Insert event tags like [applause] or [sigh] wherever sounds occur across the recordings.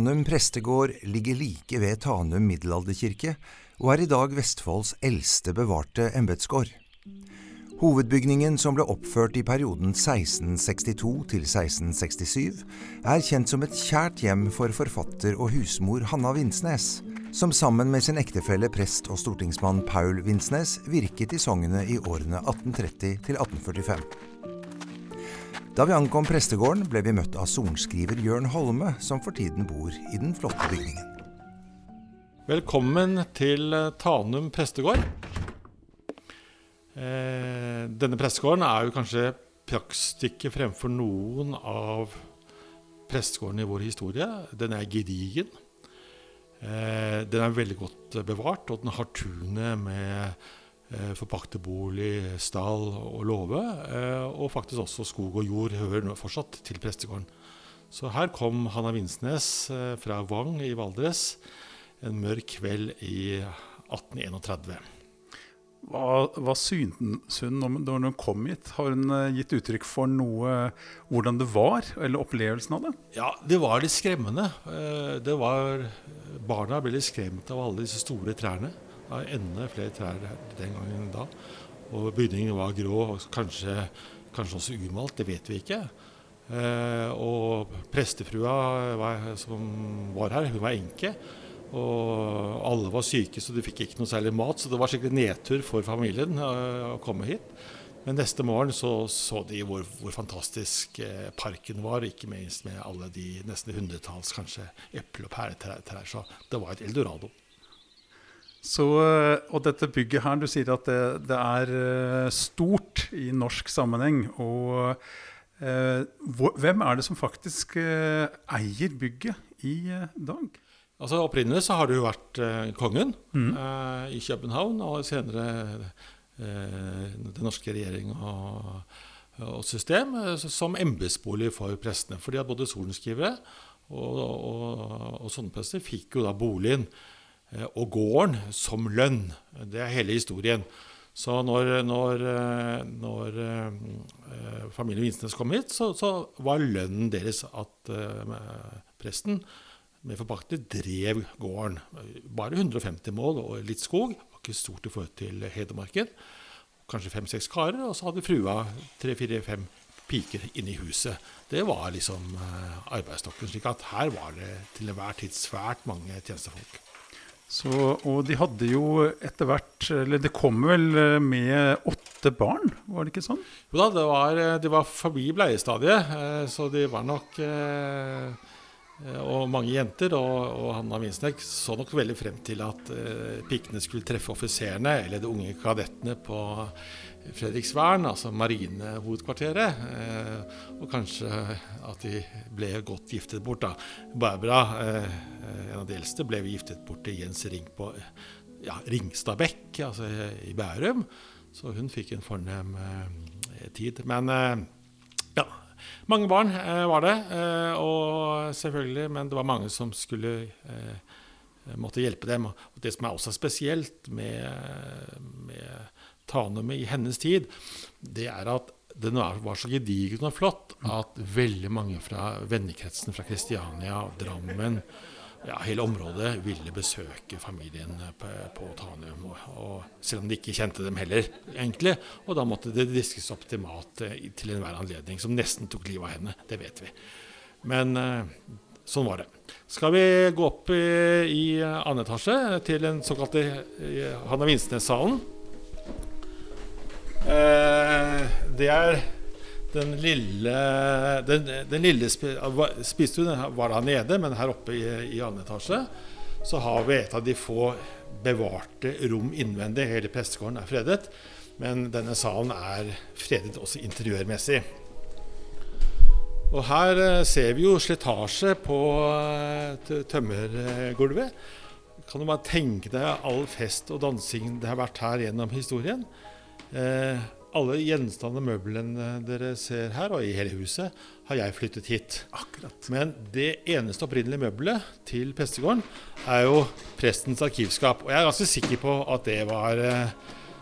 Tanum prestegård ligger like ved Tanum middelalderkirke, og er i dag Vestfolds eldste bevarte embetsgård. Hovedbygningen, som ble oppført i perioden 1662 til 1667, er kjent som et kjært hjem for forfatter og husmor Hanna Vinsnes, som sammen med sin ektefelle prest og stortingsmann Paul Vinsnes virket i Sognet i årene 1830 til 1845. Da vi ankom prestegården, ble vi møtt av sorenskriver Jørn Holme, som for tiden bor i den flotte bygningen. Velkommen til Tanum prestegård. Eh, denne prestegården er jo kanskje praktstykket fremfor noen av prestegårdene i vår historie. Den er gedigen. Eh, den er veldig godt bevart, og den har tunet med eh, forpakterbolig, stall og låve. Eh, og faktisk også skog og jord hører fortsatt til prestegården. Så her kom Hanna Vinsnes eh, fra Vang i Valdres en mørk kveld i 1831. Hva, hva syntes hun når hun kom hit? Har hun gitt uttrykk for noe hvordan det var, eller opplevelsen av det? Ja, det var litt skremmende. Det var, barna ble litt skremt av alle disse store trærne. Var enda flere trær den gangen da. Og bygningen var grå, og kanskje, kanskje også umalt, det vet vi ikke. Eh, og prestefrua var, som var her, hun var enke. Og alle var syke, så de fikk ikke noe særlig mat. Så det var skikkelig nedtur for familien eh, å komme hit. Men neste morgen så, så de hvor, hvor, fantastisk eh, parken var, ikke minst med alle de nesten hundretalls kanskje eple- og pæretrær. Så det var et eldorado. Så, eh, og dette bygget her, du sier at det, det er eh, stort i norsk sammenheng. Og eh, hvem er det som faktisk eh, eier bygget i dag? Altså Opprinnelig så har det jo vært eh, kongen mm. eh, i København, og senere eh, den norske regjering og, og system, eh, som embetsbolig for prestene. Fordi at både sorenskrivere og, og, og sånne prester fikk jo da boligen eh, og gården som lønn. Det er hele historien. Så når, når, eh, når familien Vinsnes kom hit, så, så var lønnen deres at presten med forpakter drev gården. Bare 150 mål og litt skog. Var ikke stort i forhold til Hedmarken. Kanskje fem-seks karer, og så hadde frua tre-fire-fem piker inne i huset. Det var liksom eh, arbeidsstokken. slik at her var det til enhver tid svært mange tjenestefolk. Så, og de hadde jo etter hvert Eller det kom vel eh, med åtte barn, var det ikke sånn? Jo da, det var, eh, de var forbi bleiestadiet, så de var nok Eh, og mange jenter, og, og Hanna Winsnek så nok veldig frem til at pikene skulle treffe offiserene, eller de unge kadettene på Fredriksvern, altså marinehovedkvarteret. Uh, og kanskje at de ble godt giftet bort. da. Barbara, uh, en av de eldste, ble giftet bort til Jens Ring på ja, Ringstadbekk, altså i Bærum. Så hun fikk en fornem tid. Men ja, mange barn eh, var det, eh, og selvfølgelig, men det var mange som skulle eh, måtte hjelpe dem. Og det som er også spesielt med, med Tanumet i hennes tid, det er at den var så gedigen og flott at veldig mange fra vennekretsen fra Kristiania, Drammen ja, hele området ville besøke familien på, på Tanum. Og, og, selv om de ikke kjente dem heller, egentlig. Og da måtte det diskes opp til mat eh, til enhver anledning, som nesten tok livet av henne. Det vet vi. Men eh, sånn var det. Skal vi gå opp i, i annen etasje, til den såkalte eh, Hanna Vinsnes-salen? Eh, det er den lille, den, den lille spisestuen var da nede, men her oppe i, i annen etasje så har vi et av de få bevarte rom innvendig. Hele prestegården er fredet, men denne salen er fredet også interiørmessig. Og her eh, ser vi jo slitasje på eh, tømmergulvet. Kan du bare tenke deg all fest og dansing det har vært her gjennom historien? Eh, alle gjenstandene og møblene dere ser her, og i hele huset, har jeg flyttet hit. Akkurat. Men det eneste opprinnelige møbelet til prestegården er jo prestens arkivskap. Og jeg er ganske sikker på at det var eh,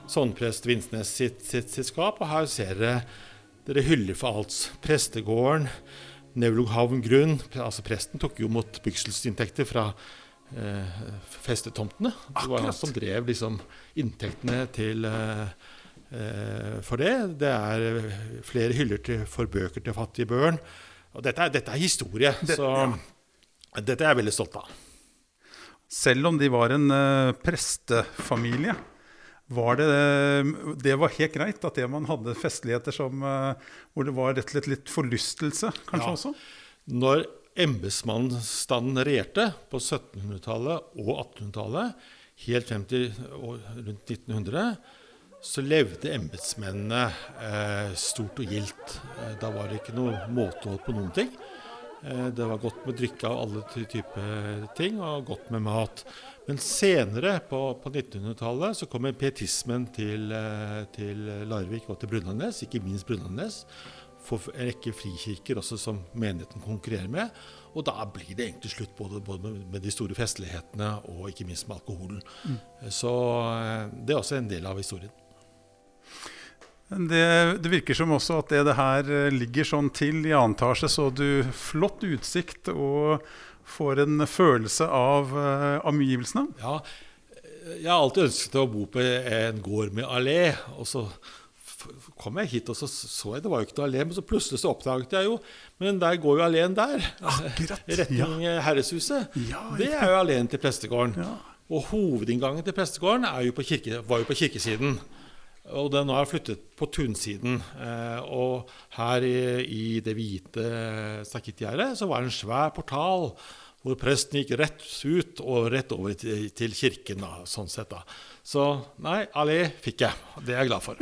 sånnprest Vinsnes sitt, sitt, sitt, skap. Og her ser dere dere hyller for alt. Prestegården, Nevlunghavn grunn, altså presten, tok jo mot bygselsinntekter fra eh, festetomtene. Det var han som drev liksom inntektene til eh, for det. Det er eh, flere hyller til, for bøker til fattige børn. Og dette er, dette er historie, Det- så dette er jeg veldig stolt av. Selv om de var en uh, prestefamilie, var det, det var helt greit at det man hadde festligheter som, uh, hvor det var rett og slett litt forlystelse, kanskje Ja. også? Når embetsmannsstanden regjerte på 1700-tallet og 1800-tallet, helt frem til rundt 1900, så levde embetsmennene eh, stort og gildt. Eh, da var det ikke noe måtehold på noen ting. Eh, det var godt med drikke av alle typer ting, og godt med mat. Men senere, på, på 1900-tallet, så kommer pietismen til, eh, til Larvik og til Brunlandnes, ikke minst Brunlandnes får en rekke frikirker også som menigheten konkurrerer med. Og da blir det egentlig slutt både, både med, de store festlighetene og ikke minst med alkoholen. Så eh, det er også en del av historien. Det, det virker som også at det, det her eh, ligger sånn til i annen etasje, så du flott utsikt og får en følelse av uh, omgivelsene. Ja, eh, jeg har alltid ønsket å bo på en gård med allé. Og så kom jeg hit, og så så jeg det var jo ikke noe allé. Men så plutselig så oppdaget jeg jo Men der går jo alleen der. Akkurat, [laughs] retning ja. Herreshuset. Ja, det er jo alleen til prestegården. Ja. Og hovedinngangen til prestegården er jo på kirke, var jo på kirkesiden. Og den har flyttet på tunsiden. Eh, og her i, det hvite stakittgjerdet så var det en svær portal hvor presten gikk rett ut og rett over til, til kirken. Da, sånn sett da. Så nei, allé fikk jeg. Det er jeg glad for.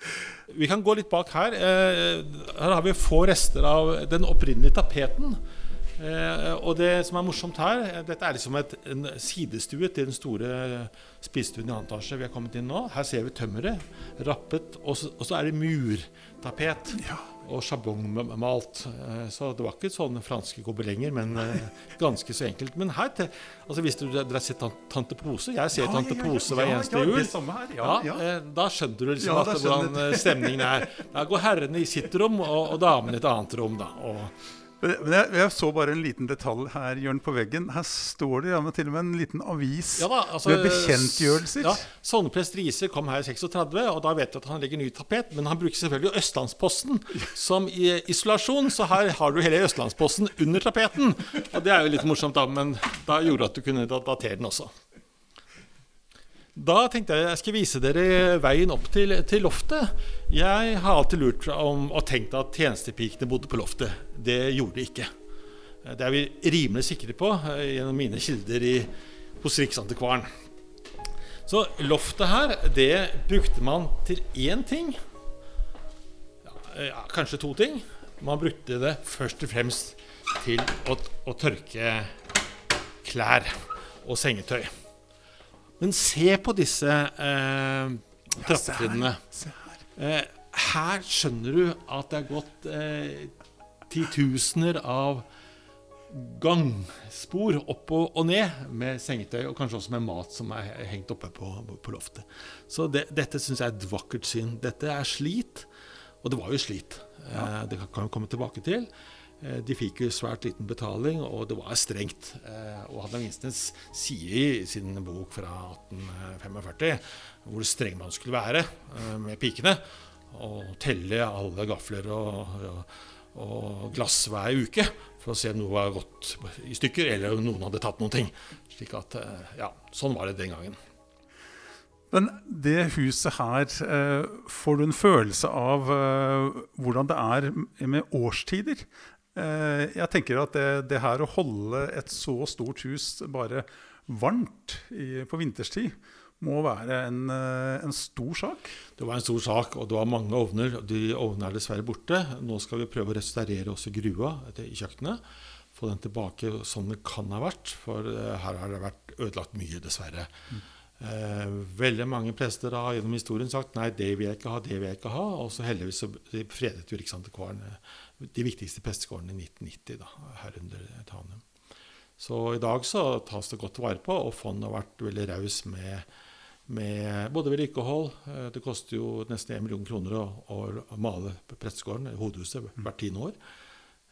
[laughs] Vi kan gå litt bak her. Eh, her har vi få rester av den opprinnelige tapeten. Eh, og det som er morsomt her, eh, dette er liksom et, en sidestue til den store spisestuen i annen etasje vi har kommet inn nå. Her ser vi tømmeret, rappet, og så, og så er det murtapet. Og sjablongmalt. Eh, så det var ikke sånne franske gobelenger, men eh, ganske så enkelt. Men her, altså hvis du, dere har sett Tante Pose Jeg ser Tante Pose hver eneste ja, jul. Her. Ja, Ja, ja. eh, Da skjønner du liksom Ja, at hvordan eh, stemningen er. Da går herrene i sitt rom, og, og damene i et annet rom. da. Og, Men jeg, jeg så bare en liten detalj her Jørn, på veggen. Her står det ja, til og med en liten avis ja da, altså, med bekjentgjørelser. Ja, Sogneprest Riise kom her i 36, og da vet du at han legger ny tapet. Men han bruker selvfølgelig Østlandsposten [laughs] som i isolasjon, så her har du hele Østlandsposten under tapeten. Og det er jo litt morsomt, da, men da gjorde at du kunne datere den også. Da tenkte jeg jeg skulle vise dere veien opp til, til loftet. Jeg har alltid lurt om og tenkt at tjenestepikene bodde på loftet. Det gjorde de ikke. Det er vi rimelig sikre på eh, gjennom mine kilder i, hos Riksantikvaren. Så loftet her, det brukte man til én ting. Ja, kanskje to ting. Man brukte det først og fremst til å, å tørke klær og sengetøy. Men se på disse eh, trappetrinnene. Eh, her skjønner du at det er gått eh, titusener av gangspor opp og, og ned med sengetøy, og kanskje også med mat som er hengt oppe på, på loftet. Så det, dette syns jeg er et vakkert syn. Dette er slit, og det var jo slit. Eh, det kan, kan vi komme tilbake til. Eh, De fikk jo svært liten betaling, og det var strengt. Eh, Og Hanna Vinsnes sier i sin bok fra 1845 hvor streng man skulle være eh, med pikene. Og telle alle gafler og, og, og glass hver uke for å se om noe var gått i stykker, eller om noen hadde tatt noen ting. Slik at, ja, Sånn var det den gangen. Men det huset her, får du en følelse av hvordan det er med årstider? Eh, jeg tenker at det, det her å holde et så stort hus bare varmt i, på vinterstid, må være en, eh, en stor sak. Det var en stor sak, og det var mange ovner. De ovnene er dessverre borte. Nå skal vi prøve å restaurere også grua i kjøkkenet. Få den tilbake som den kan ha vært, for eh, her har det vært ødelagt mye, dessverre. Eh, veldig mange prester har gjennom historien sagt nei, det vil jeg ikke ha, det vil jeg ikke ha. Og så heldigvis så fredet jo Riksantikvaren de viktigste prestegårdene i 1990, da, herunder Tanum. Så i dag så tas det godt vare på, og fondet har vært veldig raus med, med både vedlikehold eh, Det koster jo nesten 1 million kroner å, å male prestegården, hovedhuset, hvert tiende år.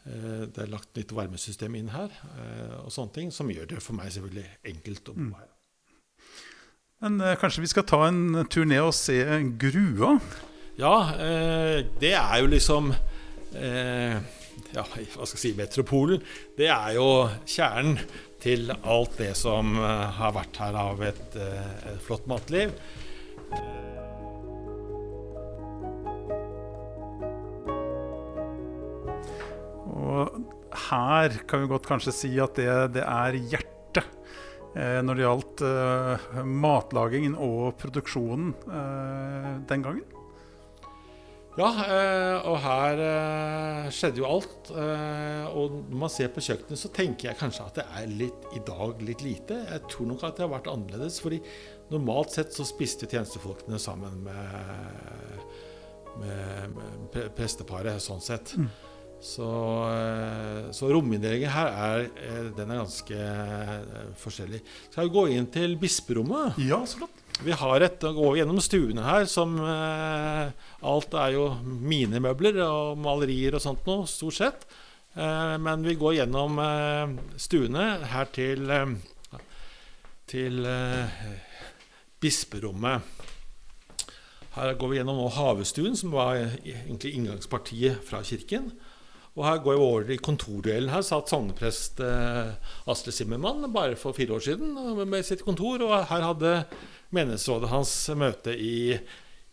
Eh, det er lagt nytt varmesystem inn her, eh, og sånne ting, som gjør det for meg selvfølgelig enkelt å bo her. Men eh, kanskje vi skal ta en tur ned og se grua? Ja, eh, det er jo liksom Ja, hva skal jeg si Metropolen. Det er jo kjernen til alt det som eh, har vært her av et, eh, et flott matliv. Og her kan vi godt kanskje si at det, det er hjertet eh, når det gjaldt eh, matlagingen og produksjonen eh, den gangen. Ja, eh, og her eh, skjedde jo alt. Eh, og når man ser på kjøkkenet, så tenker jeg kanskje at det er litt i dag litt lite. Jeg tror nok at det har vært annerledes. fordi normalt sett så spiste tjenestefolkene sammen med, med, med presteparet, sånn sett. Så, eh, så rominndelingen her er, den er ganske forskjellig. Skal vi gå inn til bisperommet? Ja, så flott. Vi har et å gå gjennom stuene her som eh, Alt er jo mine møbler og malerier og sånt noe, stort sett. Eh, men vi går gjennom eh, stuene her til eh, til eh, bisperommet. Her går vi gjennom nå havestuen, som var egentlig inngangspartiet fra kirken. Og her går vi over i kontordelen. Her satt sogneprest eh, Asle Simmermann bare for fire år siden med sitt kontor. Og her hadde menighetsrådet hans møte i,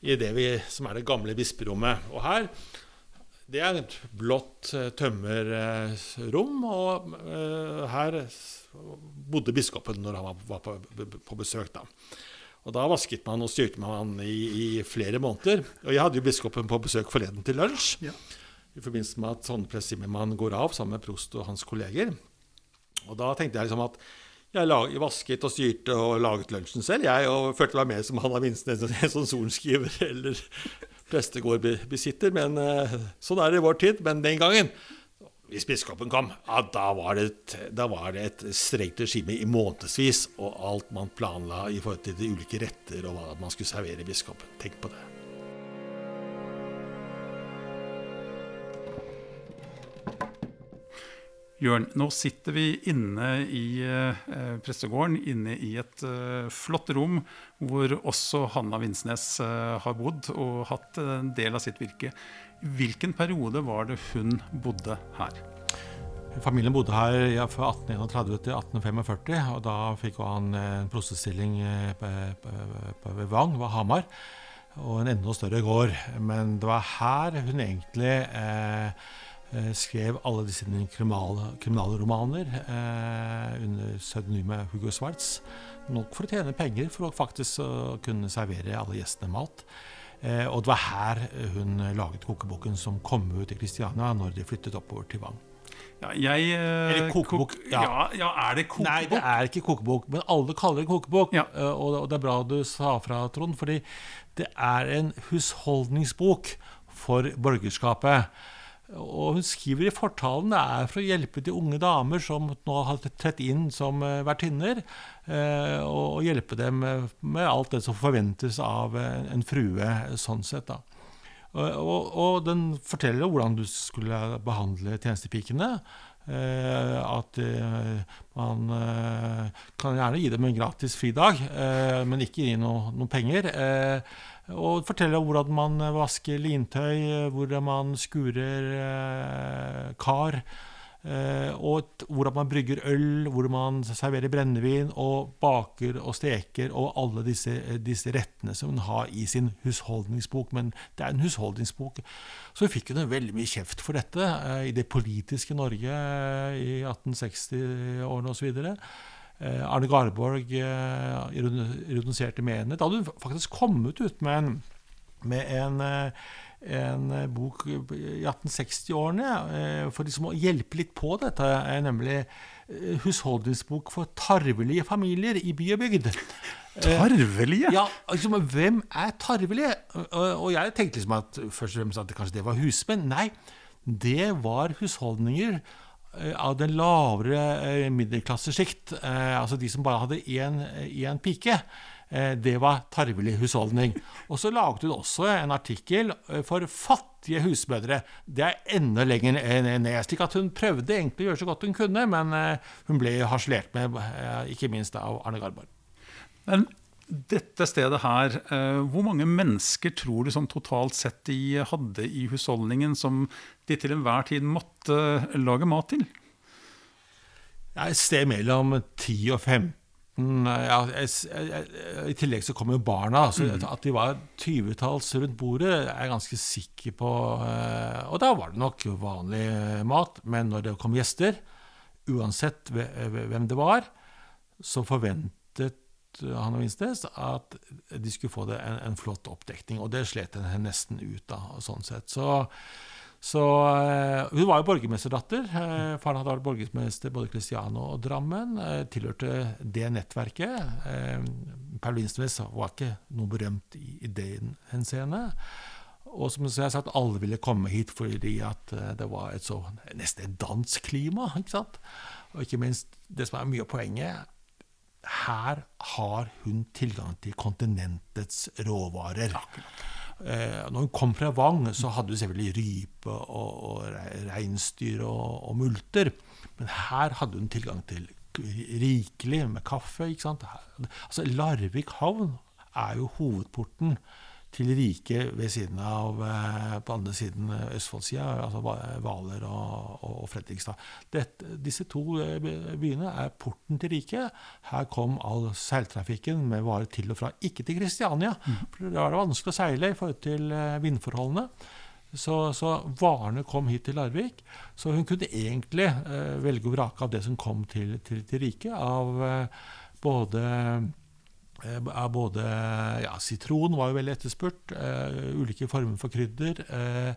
i det vi, som er det gamle bisperommet. Og her det er et blått eh, tømmerrom, og eh, her bodde biskopen når han var, på, på besøk. da. Og Da vasket man og styrte man i, i flere måneder. Og jeg hadde jo biskopen på besøk forleden til lunsj. Ja. I forbindelse med at sogneprest Zimmermann går av sammen med prost og hans kolleger. Og da tenkte jeg liksom at jeg lag, vasket og styrte og laget lunsjen selv, jeg, og følte meg mer som Hanna Vinsnes, en sånn sorenskriver [laughs] eller prestegårdbesitter. Men eh, sånn er det i vår tid. Men den gangen, hvis biskopen kom, ja, da var et, da var det et strengt regime i månedsvis. Og alt man planla i forhold til de ulike retter og hva man skulle servere biskopen. Tenk på det. Jørn, nå sitter vi inne i eh, prestegården, inne i et eh, flott rom hvor også Hanna Vinsnes eh, har bodd og hatt en del av sitt virke. Hvilken periode var det hun bodde her? Familien bodde her ja, fra 1831 til 1845, og da fikk han en prostestilling eh, ved Vang, ved Hamar, og en enda større gård. Men det var her hun egentlig eh, eh, skrev alle disse kriminale, kriminalromaner eh, under pseudonymet Hugo Schwartz. Nok for å tjene penger, for å faktisk kunne servere alle gjestene mat. Eh, og det var her hun laget kokeboken som kom ut i Kristiania når de flyttet oppover til Vang. Ja, jeg eh, Eller kokebok, kok- ja. ja. ja, er det kokebok? Nei, det er ikke kokebok, men alle kaller det kokebok. Ja. Eh, Og, og det er bra du sa fra, Trond, fordi det er en husholdningsbok for borgerskapet. Og hun skriver i fortalen det er for å hjelpe de unge damer som nå har trett inn som eh, vertinner, eh, og, hjelpe dem med, med alt det som forventes av en, frue, sånn sett. da. Og, og den forteller hvordan du skulle behandle tjenestepikene. Eh, at eh, man eh, kan gjerne gi dem en gratis fridag, men ikke gi noen noe penger. Og forteller hvordan man vasker lintøy, hvordan man skurer kar. Eh, og hvordan man brygger øl, hvor man serverer brennevin og baker og steker og alle disse, eh, disse rettene som hun har i sin husholdningsbok. Men det er en husholdningsbok. Så fikk hun veldig mye kjeft for dette eh, i det politiske Norge i 1860-årene osv. Arne Garborg ironi- med henne. Da hadde hun faktisk kommet ut med en, med en en eh, bok i 1860-årene eh, for liksom å hjelpe litt på dette, er nemlig eh, husholdningsbok for tarvelige familier i by og bygd. Tarvelige? Ja, liksom, hvem er tarvelige? Og, jeg tenkte liksom at først og fremst at det kanskje det var husmenn. Nei, det var husholdninger av den lavere eh, middelklassesjikt. Eh, altså de som bare hadde én pike. Eh, det var tarvelig husholdning. Og så laget hun også en artikkel eh, for fattige husmødre. Det er enda lenger ned. Slik at hun prøvde egentlig å gjøre så godt hun kunne, men hun ble harselert med, ikke minst av Arne Garborg. Men dette stedet her, hvor mange mennesker tror du som totalt sett de hadde i husholdningen som de til enhver tid måtte lage mat til? Et sted mellom 10 og 15. Ja, I tillegg så kom jo barna. Så mm. At de var tyvetalls rundt bordet, er jeg ganske sikker på. Eh, og da var det nok vanlig mat. Men når det kom gjester, uansett hvem det var, så forventet han og at de skulle få det en, en flott oppdekning. Og det slet en nesten ut av, sånn sett. Så så uh, Hun var jo borgermesterdatter. Uh, faren hadde vært borgermester både Kristiano og Drammen. Tilhørte det nettverket. Per Lindstves var ikke noe berømt i, i den henseende. Og som jeg har sagt, alle ville komme hit fordi at det var et så nesten dansk klima. ikke sant? Og ikke minst det som er mye av poenget her har hun tilgang til kontinentets råvarer. Akkurat. Eh, når hun kom fra Vang, så hadde hun selvfølgelig rype og, og reinsdyr og, og, multer. Men her hadde hun tilgang til rikelig med kaffe. Altså, Larvik havn er jo hovedporten til riket ved siden av eh, på andre siden eh, Østfoldsida, altså Hvaler og, og, Fredrikstad. Dette, disse to eh, byene er porten til riket. Her kom all seiltrafikken med varer til og fra. Ikke til Kristiania, mm. for det var vanskelig å seile i forhold til vindforholdene. Så, så, varene kom hit til Larvik. Så hun kunne egentlig eh, velge og vrake av det som kom til, til, til riket, av eh, både eh, både ja, Sitron var jo veldig etterspurt. Uh, ulike former for krydder. Uh,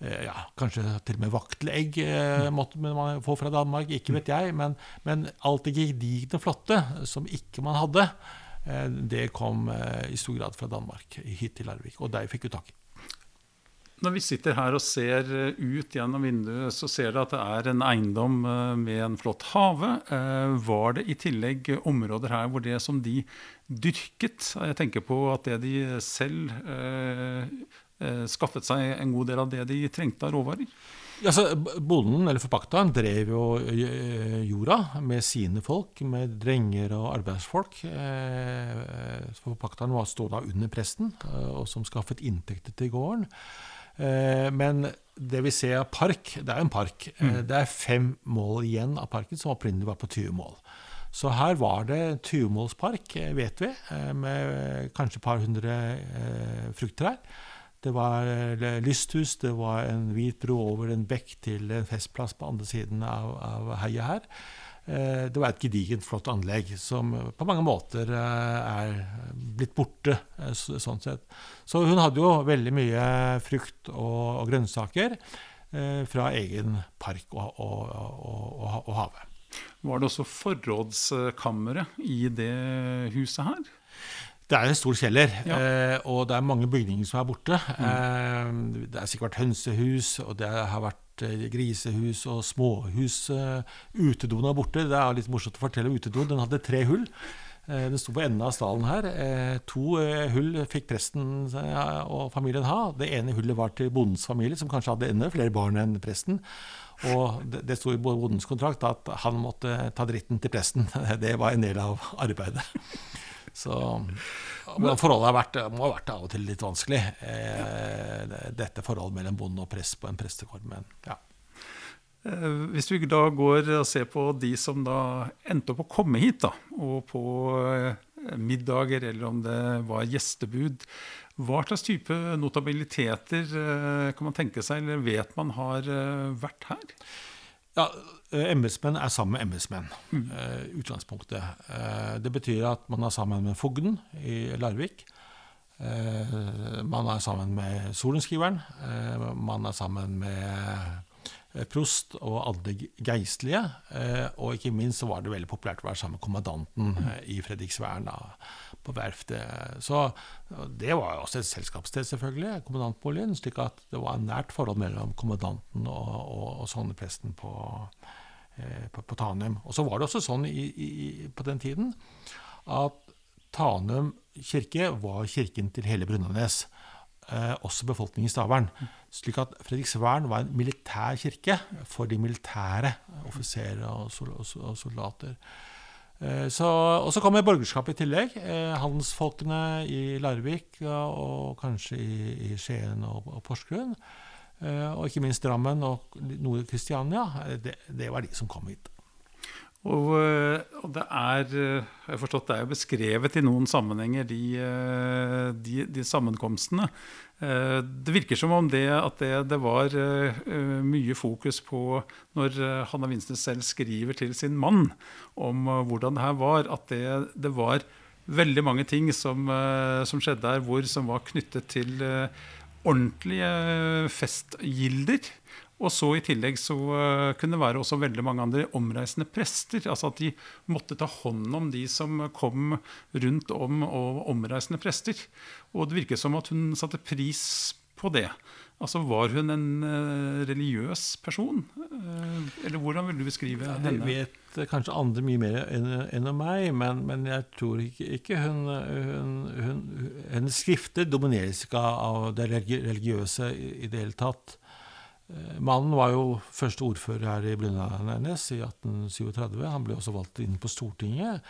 ja, kanskje til og med vaktelegg uh, måtte man få fra Danmark. Ikke vet jeg. Men, men alt det gedigne flotte som ikke man hadde, det kom i stor grad fra Danmark hit til Larvik. Og der fikk vi tak i. Når vi sitter her og ser eh, ut gjennom vinduet, så ser du at det er en eiendom eh, med en flott hage. Eh, var det i tillegg områder her hvor det som de dyrket Jeg tenker på at det de selv skaffet seg en god del av det de trengte av råvarer? Ja, bonden, eller forpakteren, drev jo jorda med sine folk, med drenger og arbeidsfolk. Forpakteren var stående under presten, og som skaffet inntekter til gården. Eh, men det vi ser av park, det er en park. Eh, mm. Det er fem mål igjen av parken som opprinnelig var på 20 mål. Så her var det 20-målspark, eh, vet vi, med kanskje et par hundre frukttrær. Det var lysthus, det var en hvit bro over en bekk til en festplass på andre siden av, av heiet her. Eh, det var et gedigent, flott anlegg som på mange måter eh, er blitt borte. Eh, sånn sett. Så hun hadde jo veldig mye frukt og, og grønnsaker fra egen park og, og, og, hage. Var det også forrådskammeret i det huset her? Det er en stor kjeller, ja. og det er mange bygninger som er borte. Mm. det har sikkert vært hønsehus, og det har vært Eh, grisehus og småhus. Eh, utedoen er borte. Det er litt morsomt å fortelle om utedoen. Den hadde tre hull. Eh, den sto på enden av stallen her. To hull fikk presten og familien ha. Det ene hullet var til bondens familie, som kanskje hadde enda flere barn enn presten. Og det sto i bondens kontrakt at han måtte ta dritten til presten. [laughs] Det var en del av arbeidet. Så forholdet har vært, må ha vært av og til litt vanskelig. Eh, dette forholdet mellom bonde og prest på en prestegård. Men ja. Eh, hvis vi da går og ser på de som da endte opp å komme hit, da, og på eh, middager, eller om det var gjestebud, hva slags type notabiliteter eh, kan man tenke seg, eller vet man har vært her? Ja, eh, Embetsmenn er sammen med embetsmenn. Mm. Utgangspunktet. Uh, det betyr at man er sammen med fogden i Larvik. Man er sammen med sorenskriveren. man er sammen med prost og alle geistlige. og ikke minst så var det veldig populært å være sammen med kommandanten i Fredriksvern på verftet. Så det var også et selskapssted, selvfølgelig, kommandantboligen. slik at det var et nært forhold mellom kommandanten og, og, og sognepresten på, eh, på, på, Tanum. Og så var det også sånn i, i, på den tiden at Tanum kirke var kirken til hele Brundanes. Eh, også befolkningen i Stavern. Slik at Fredriksvern var en militær kirke for de militære offiserer og, sol og soldater. Eh, så, og så kommer borgerskapet i tillegg. Eh, handelsfolkene i Larvik og, kanskje i, Skien og, og Porsgrunn. Og ikke minst Drammen og Nord-Kristiania. Det, det var de som kom hit. Og, eh, og, det er eh, jeg har forstått, det er jo beskrevet i noen sammenhenger, de, eh, de, de sammenkomstene. Det virker som om det, at det, det, var mye fokus på, når Hanna Vinsnes selv skriver til sin mann om hvordan det her var, at det, det var veldig mange ting som, som, skjedde her, hvor, som var knyttet til ordentlige festgilder. Og så i tillegg så uh, kunne det være også veldig mange andre omreisende prester. Altså at de måtte ta hånd om de som kom rundt om, og omreisende prester. Og det virket som at hun satte pris på det. Altså Var hun en uh, religiøs person? Uh, eller hvordan vil du beskrive ja, henne? Det vet kanskje andre mye mer enn en meg, men, men, jeg tror ikke, ikke hun, hun, hun, Hennes skrifter domineres ikke av det religiøse i, i det hele tatt. Eh, mannen var jo første ordfører her i Blindernæs i 1837. Han ble også valgt inn på Stortinget.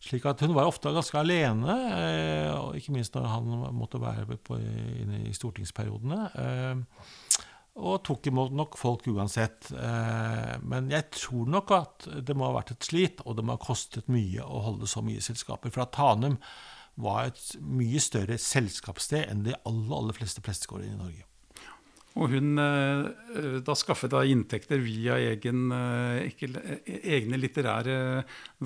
Slik at hun var ofte ganske alene, eh, ikke minst når han måtte være inne i stortingsperiodene. Eh, og tok imot nok folk uansett. Men jeg tror nok at det må ha vært et slit, og det må ha kostet mye å holde så mye selskaper. For at Tanum var et mye større selskapssted enn de aller, aller fleste prestegårder i Norge. Og hun eh, da skaffet da inntekter via egen, eh, ikke, egne litterære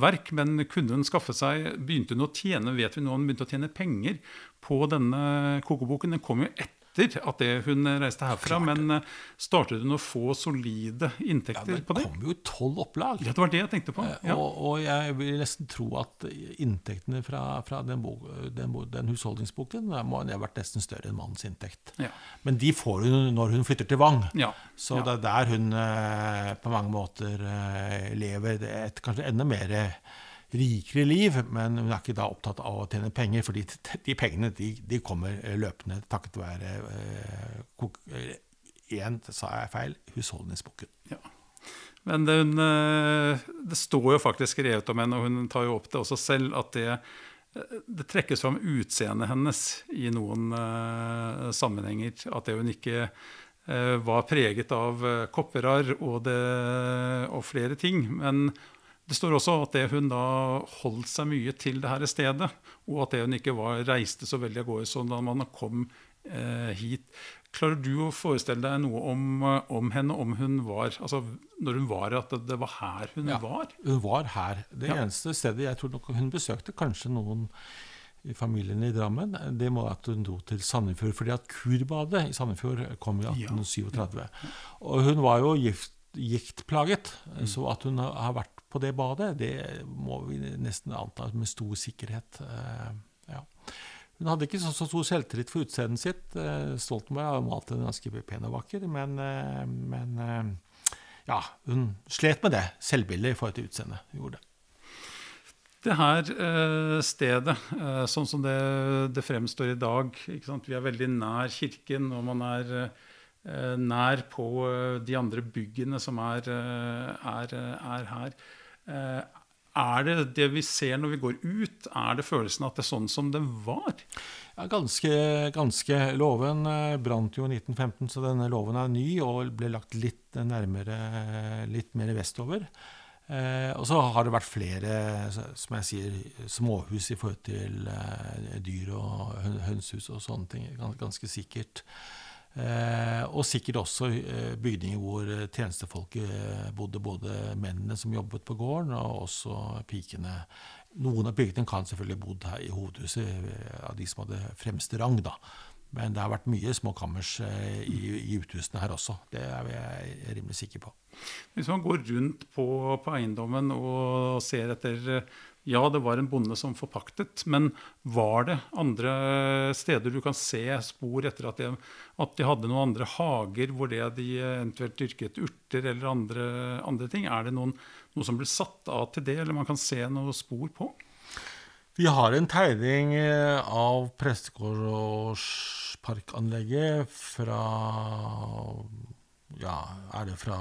verk. Men kunne hun skaffe seg Begynte hun å tjene vet vi nå, hun begynte å tjene penger på denne kokeboken? Den kom jo etter etter at det hun reiste herfra. Klart. Men eh, startet hun å få solide inntekter ja, på det? Det kom jo tolv opplag. Ja, det var det jeg tenkte på. Eh, ja. Og, og, jeg vil nesten tro at inntektene fra, fra den, bok, den, den, husholdningsboken må ha vært nesten større enn mannens inntekt. Ja. Men de får hun når hun flytter til Vang. Så det er der hun eh, på mange måter lever et kanskje enda mer rikere liv, men hun er ikke da opptatt av å tjene penger, for de pengene de, de kommer eh, løpende takket være eh, Igjen sa jeg feil husholdningsboken. Ja. Men det, hun, eh, det, står jo faktisk skrevet om henne, og hun tar jo opp det også selv, at det, det trekkes fram utseendet hennes i noen uh, sammenhenger. At det hun ikke uh, var preget av kopperarr og, og, flere ting. Men det står også at det hun da holdt seg mye til det her stedet, og at det hun ikke var, reiste så veldig av gårde sånn da man kom eh, hit. Klarer du å forestille deg noe om, eh, om, henne, om hun var altså når hun var at det, var her hun ja, var? Hun var her. Det ja. eneste stedet jeg tror nok hun besøkte kanskje noen i familien i Drammen, det må at hun dro til Sandefjord. fordi at Kurbadet i Sandefjord kom i 1837. Ja. Og hun var jo gift, giktplaget, mm. så at hun har vært på det badet, det må vi nesten anta med stor sikkerhet. Eh, ja. Hun hadde ikke så, så stor selvtillit for utseendet sitt. Eh, Stoltenberg har malt henne ganske pen og vakker, men, eh, men ja, hun slet med det selvbildet i forhold til utseendet. Gjorde det. Det her stedet, sånn som det, det fremstår i dag Vi er veldig nær kirken, og man er nær på de andre byggene som er, er, er her. Eh, er det det vi ser når vi går ut, er det følelsen at det er sånn som det var? Ja, ganske, ganske. Låven eh, brant jo i 1915, så denne loven er ny og ble lagt litt nærmere, litt mer vestover. Eh, og så har det vært flere som jeg sier, småhus i forhold til eh, dyr og hønsehus og sånne ting. Ganske sikkert. Eh, og sikkert også eh, bygninger hvor eh, tjenestefolket bodde, både mennene som jobbet på gården, og også pikene. Noen av pikene kan selvfølgelig bodd her i hovedhuset, av de som hadde fremste rang. da. Men det har vært mye småkammers i, i uthusene her også. Det er jeg rimelig sikker på. Hvis man går rundt på, på eiendommen og ser etter ja, det var en bonde som forpaktet, men var det andre steder du kan se spor etter at de, at de hadde noen andre hager hvor det de eventuelt dyrket urter eller andre, andre ting? Er det noen, noe som ble satt av til det, eller man kan se noe spor på? Vi har en tegning av prestegårdsparkanlegget fra ja, er det fra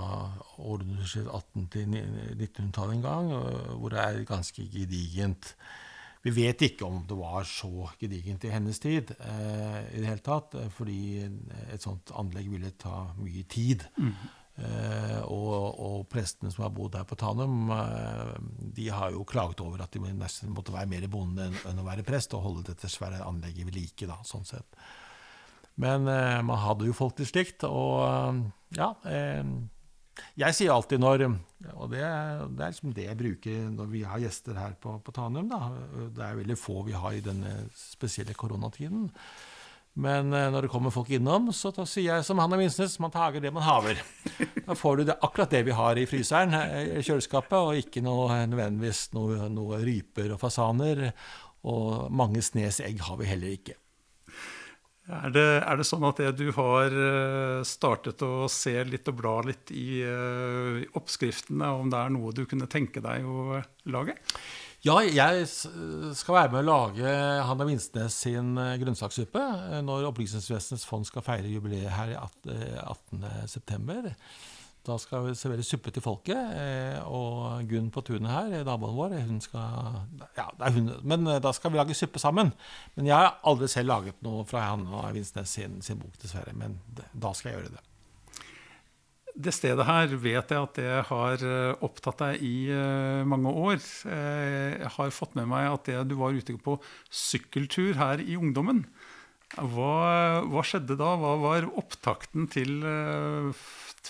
århundret 18 til 1900-tallet en gang, hvor det er ganske gedigent. Vi vet ikke om det var så gedigent i hennes tid eh, i det hele tatt, fordi et sånt anlegg ville ta mye tid. Mm. Eh, og, og, prestene som har bodd her på Tanum, eh, de har jo klaget over at de nesten måtte være mer bonde enn, å være prest, og holde dette svære anlegget ved like. da, sånn sett. Men eh, man hadde jo folk til slikt, og eh, ja eh, jeg sier alltid når Og det, det, er liksom det jeg bruker når vi har gjester her på, på Tanum. Da. Det er veldig få vi har i denne spesielle koronatiden. Men eh, når det kommer folk innom, så sier jeg som Hanna Vinsnes, man tager det man haver. Da får du det, akkurat det vi har i fryseren, eh, i kjøleskapet, og ikke noe, nødvendigvis noe, noe ryper og fasaner. Og mange snes egg har vi heller ikke. Er det, er det, sånn at det du har eh, startet å se litt og bla litt i uh, oppskriftene, om det er noe du kunne tenke deg å lage? Ja, jeg skal være med å lage Hanna Vinsnes sin eh, grønnsakssuppe når Opplysningsvesenets fond skal feire jubileet her 18.9. Da skal vi servere suppe til folket. Eh, og Gunn på tunet her, naboen vår, hun skal Ja, det er hun. Men eh, da skal vi lage suppe sammen. Men jeg har aldri selv laget noe fra Hanna Vinsnes sin, sin bok, dessverre. Men da skal jeg gjøre det. Det stedet her vet jeg at det har eh, opptatt deg i mange år. Jeg har fått med meg at det, du var ute på sykkeltur her i ungdommen. Hva, hva skjedde da? Hva var opptakten til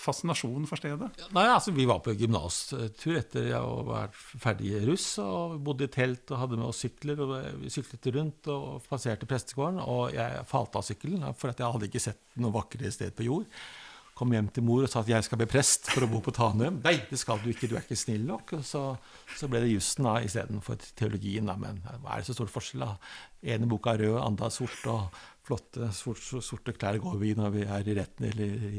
fascinasjon for stedet? Nei, altså Vi var på gymnastur etter jeg var ferdig russ. og Bodde i telt og hadde med oss sykler. og Vi syklet rundt og passerte prestegården. Og jeg falt av sykkelen, for at jeg hadde ikke sett noe vakrere sted på jord. Kom hjem til mor og sa at jeg skal bli prest for å bo på Tanum. Nei, det skal du ikke, du er ikke snill nok. Og så, så ble det jussen istedenfor teologien. Da. Men hva er det så stor forskjell? da? ene boka er rød, andre er sort. og flotte sorte klær går vi i når vi er i retten eller i,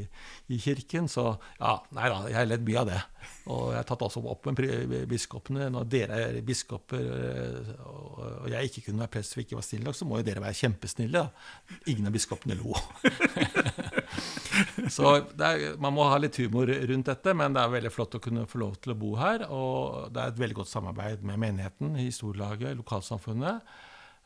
i, kirken. Så ja, nei da, jeg har ledd mye av det. Og jeg har tatt også opp med biskopene. Når dere er biskoper og jeg ikke kunne være prest for ikke var snill nok, så må jo dere være kjempesnille. Da. Ingen av biskopene lo. [laughs] [laughs] så er, man må ha litt humor rundt dette, men det er veldig flott å kunne få lov til å bo her. Og det er et veldig godt samarbeid med menigheten, historielaget, lokalsamfunnet.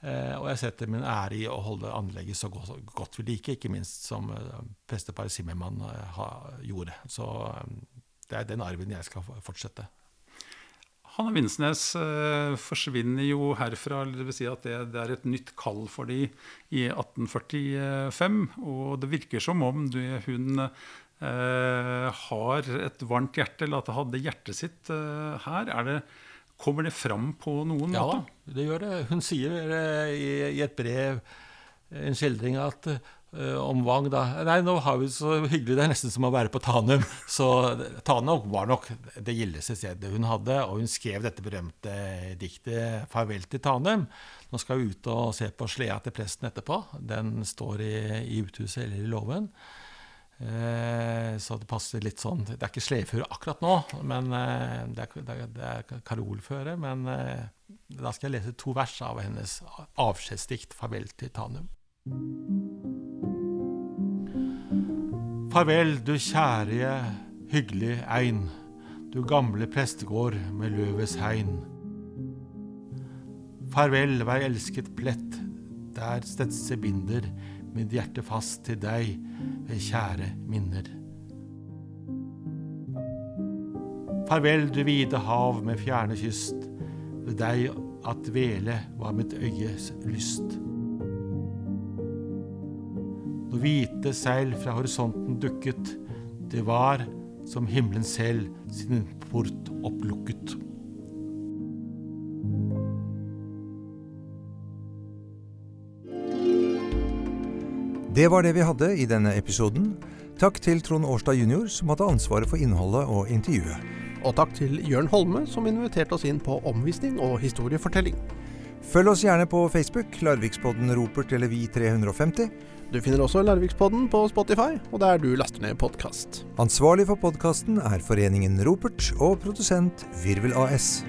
Eh, og jeg setter min ære i å holde anlegget så godt, godt vi liker, ikke minst som eh, Simmermann eh, gjorde. Så det er den arven jeg skal fortsette. Hanne Vinsnes eh, forsvinner jo herfra. Det vil si at det, det, er et nytt kall for de i 1845. Og det virker som om du, hun eh, har et varmt hjerte, eller at det hadde hjertet sitt eh, her. Er det Kommer det fram på noen ja, måte? Ja, det gjør det. Hun sier eh, i, i et brev, en skildring, at om Wang da Nei, nå har vi det så hyggelig, det er nesten som å være på Tanum. Så Tanum var nok det gildeste stedet hun hadde, og hun skrev dette berømte diktet 'Farvel til Tanum'. Nå skal vi ut og se på sleda til presten etterpå. Den står i, i uthuset eller i låven. Eh, så det passer litt sånn Det er ikke sledeføre akkurat nå, men eh, det er, er karolføre. Men eh, da skal jeg lese to vers av hennes avskjedsdikt 'Farvel til Tanum'. Farvel, du kjære, hyggelig ein, du gamle prestegård med løvets hegn. Farvel, vær elsket plett, der stedse binder mitt hjerte fast til deg ved kjære minner. Farvel, du vide hav med fjerne kyst, ved deg at vele var mitt øyes lyst. Hvite seil fra horisonten dukket, det var som himmelen selv sin port opplukket. Det var det vi hadde i denne episoden. Takk til Trond Årstad jr., som hadde ansvaret for innholdet og intervjuet. Og takk til Jørn Holme, som inviterte oss inn på omvisning og historiefortelling. Følg oss gjerne på Facebook, Larvikspodden Ropert eller Vi350. Du finner også Larvikspodden på Spotify, og der du laster ned podkast. Ansvarlig for podkasten er Foreningen Ropert og produsent Virvel AS.